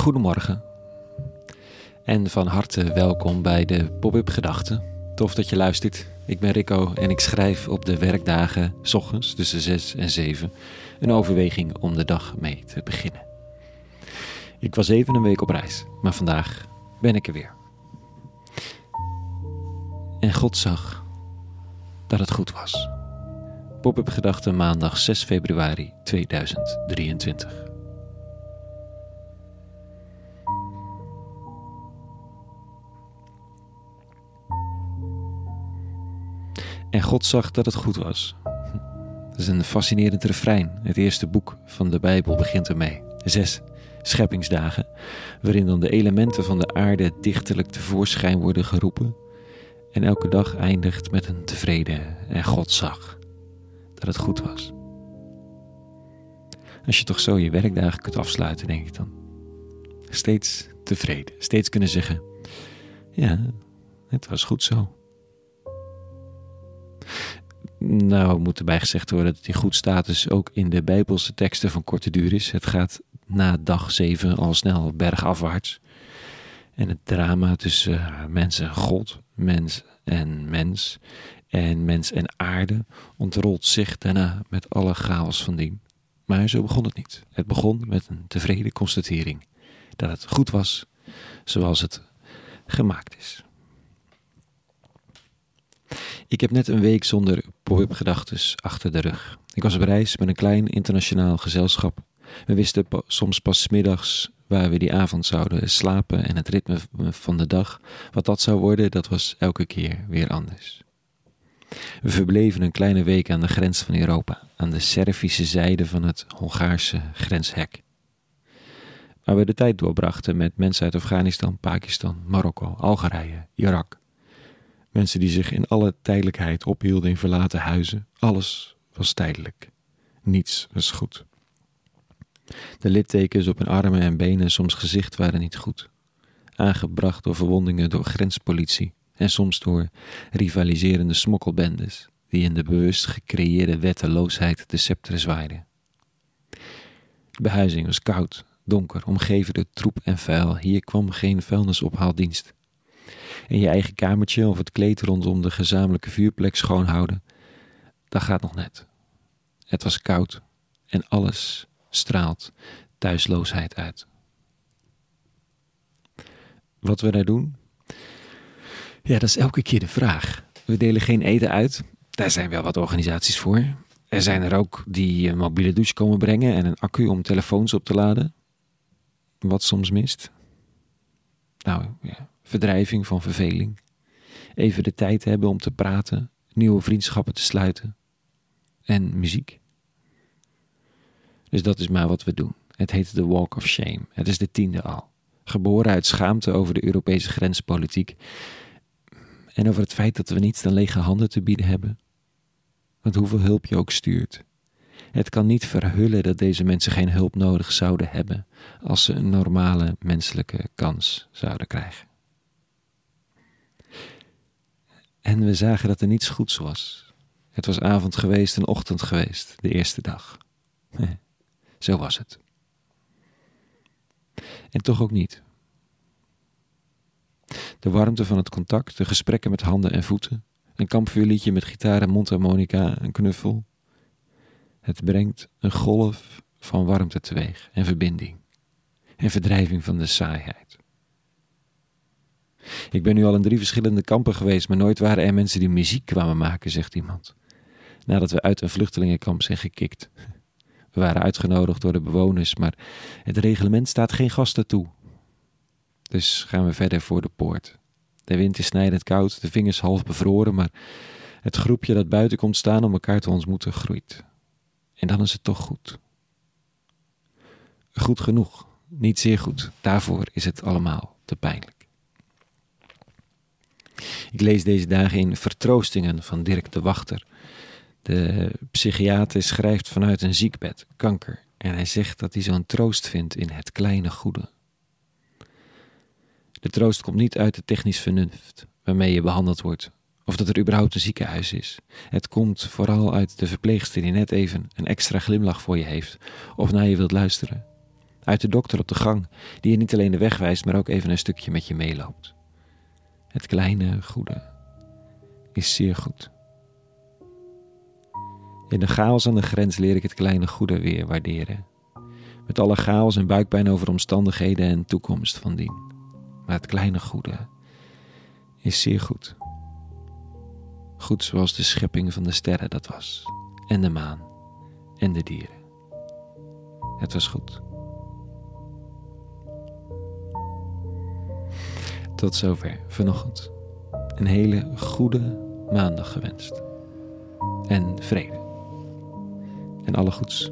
Goedemorgen en van harte welkom bij de Pop-up Gedachten. Tof dat je luistert. Ik ben Rico en ik schrijf op de werkdagen, s ochtends tussen 6 en 7, een overweging om de dag mee te beginnen. Ik was even een week op reis, maar vandaag ben ik er weer. En God zag dat het goed was. Pop-up Gedachten maandag 6 februari 2023. En God zag dat het goed was. Dat is een fascinerend refrein. Het eerste boek van de Bijbel begint ermee. Zes scheppingsdagen, waarin dan de elementen van de aarde dichterlijk tevoorschijn worden geroepen. En elke dag eindigt met een tevreden en God zag dat het goed was. Als je toch zo je werkdagen kunt afsluiten, denk ik dan. Steeds tevreden, steeds kunnen zeggen: Ja, het was goed zo. Nou, moet erbij gezegd worden dat die goed status ook in de Bijbelse teksten van korte duur is. Het gaat na dag 7 al snel bergafwaarts. En het drama tussen uh, mens en God, mens en mens, en mens en aarde ontrolt zich daarna met alle chaos van dien. Maar zo begon het niet. Het begon met een tevreden constatering dat het goed was zoals het gemaakt is. Ik heb net een week zonder pop-up gedachtes achter de rug. Ik was op reis met een klein internationaal gezelschap. We wisten soms pas middags waar we die avond zouden slapen en het ritme van de dag. Wat dat zou worden, dat was elke keer weer anders. We verbleven een kleine week aan de grens van Europa, aan de Servische zijde van het Hongaarse grenshek. Waar we de tijd doorbrachten met mensen uit Afghanistan, Pakistan, Marokko, Algerije, Irak. Mensen die zich in alle tijdelijkheid ophielden in verlaten huizen. Alles was tijdelijk. Niets was goed. De littekens op hun armen en benen en soms gezicht waren niet goed. Aangebracht door verwondingen door grenspolitie en soms door rivaliserende smokkelbendes die in de bewust gecreëerde wetteloosheid de scepter zwaaiden. De behuizing was koud, donker, omgeven door troep en vuil. Hier kwam geen vuilnisophaaldienst in je eigen kamertje of het kleed rondom de gezamenlijke vuurplek schoonhouden, dat gaat nog net. Het was koud en alles straalt thuisloosheid uit. Wat we daar doen? Ja, dat is elke keer de vraag. We delen geen eten uit. Daar zijn wel wat organisaties voor. Er zijn er ook die een mobiele douche komen brengen en een accu om telefoons op te laden. Wat soms mist. Nou ja, verdrijving van verveling. Even de tijd hebben om te praten, nieuwe vriendschappen te sluiten. En muziek. Dus dat is maar wat we doen. Het heet de Walk of Shame. Het is de tiende al. Geboren uit schaamte over de Europese grenspolitiek. En over het feit dat we niets dan lege handen te bieden hebben. Want hoeveel hulp je ook stuurt. Het kan niet verhullen dat deze mensen geen hulp nodig zouden hebben als ze een normale menselijke kans zouden krijgen. En we zagen dat er niets goeds was. Het was avond geweest en ochtend geweest, de eerste dag. Zo was het. En toch ook niet. De warmte van het contact, de gesprekken met handen en voeten, een kampvuurliedje met gitaar en mondharmonica, een knuffel. Het brengt een golf van warmte teweeg en verbinding en verdrijving van de saaiheid. Ik ben nu al in drie verschillende kampen geweest, maar nooit waren er mensen die muziek kwamen maken, zegt iemand. Nadat we uit een vluchtelingenkamp zijn gekikt. We waren uitgenodigd door de bewoners, maar het reglement staat geen gasten toe. Dus gaan we verder voor de poort. De wind is snijdend koud, de vingers half bevroren, maar het groepje dat buiten komt staan om elkaar te ontmoeten groeit. En dan is het toch goed. Goed genoeg, niet zeer goed. Daarvoor is het allemaal te pijnlijk. Ik lees deze dagen in Vertroostingen van Dirk de Wachter. De psychiater schrijft vanuit een ziekbed, kanker, en hij zegt dat hij zo'n troost vindt in het kleine goede. De troost komt niet uit het technisch vernuft waarmee je behandeld wordt, of dat er überhaupt een ziekenhuis is. Het komt vooral uit de verpleegster die net even een extra glimlach voor je heeft, of naar je wilt luisteren. Uit de dokter op de gang, die je niet alleen de weg wijst, maar ook even een stukje met je meeloopt. Het kleine goede is zeer goed. In de chaos aan de grens leer ik het kleine goede weer waarderen. Met alle chaos en buikpijn over omstandigheden en toekomst van dien. Maar het kleine goede is zeer goed. Goed zoals de schepping van de sterren dat was, en de maan, en de dieren. Het was goed. Tot zover vanochtend. Een hele goede maandag gewenst. En vrede. En alle goeds.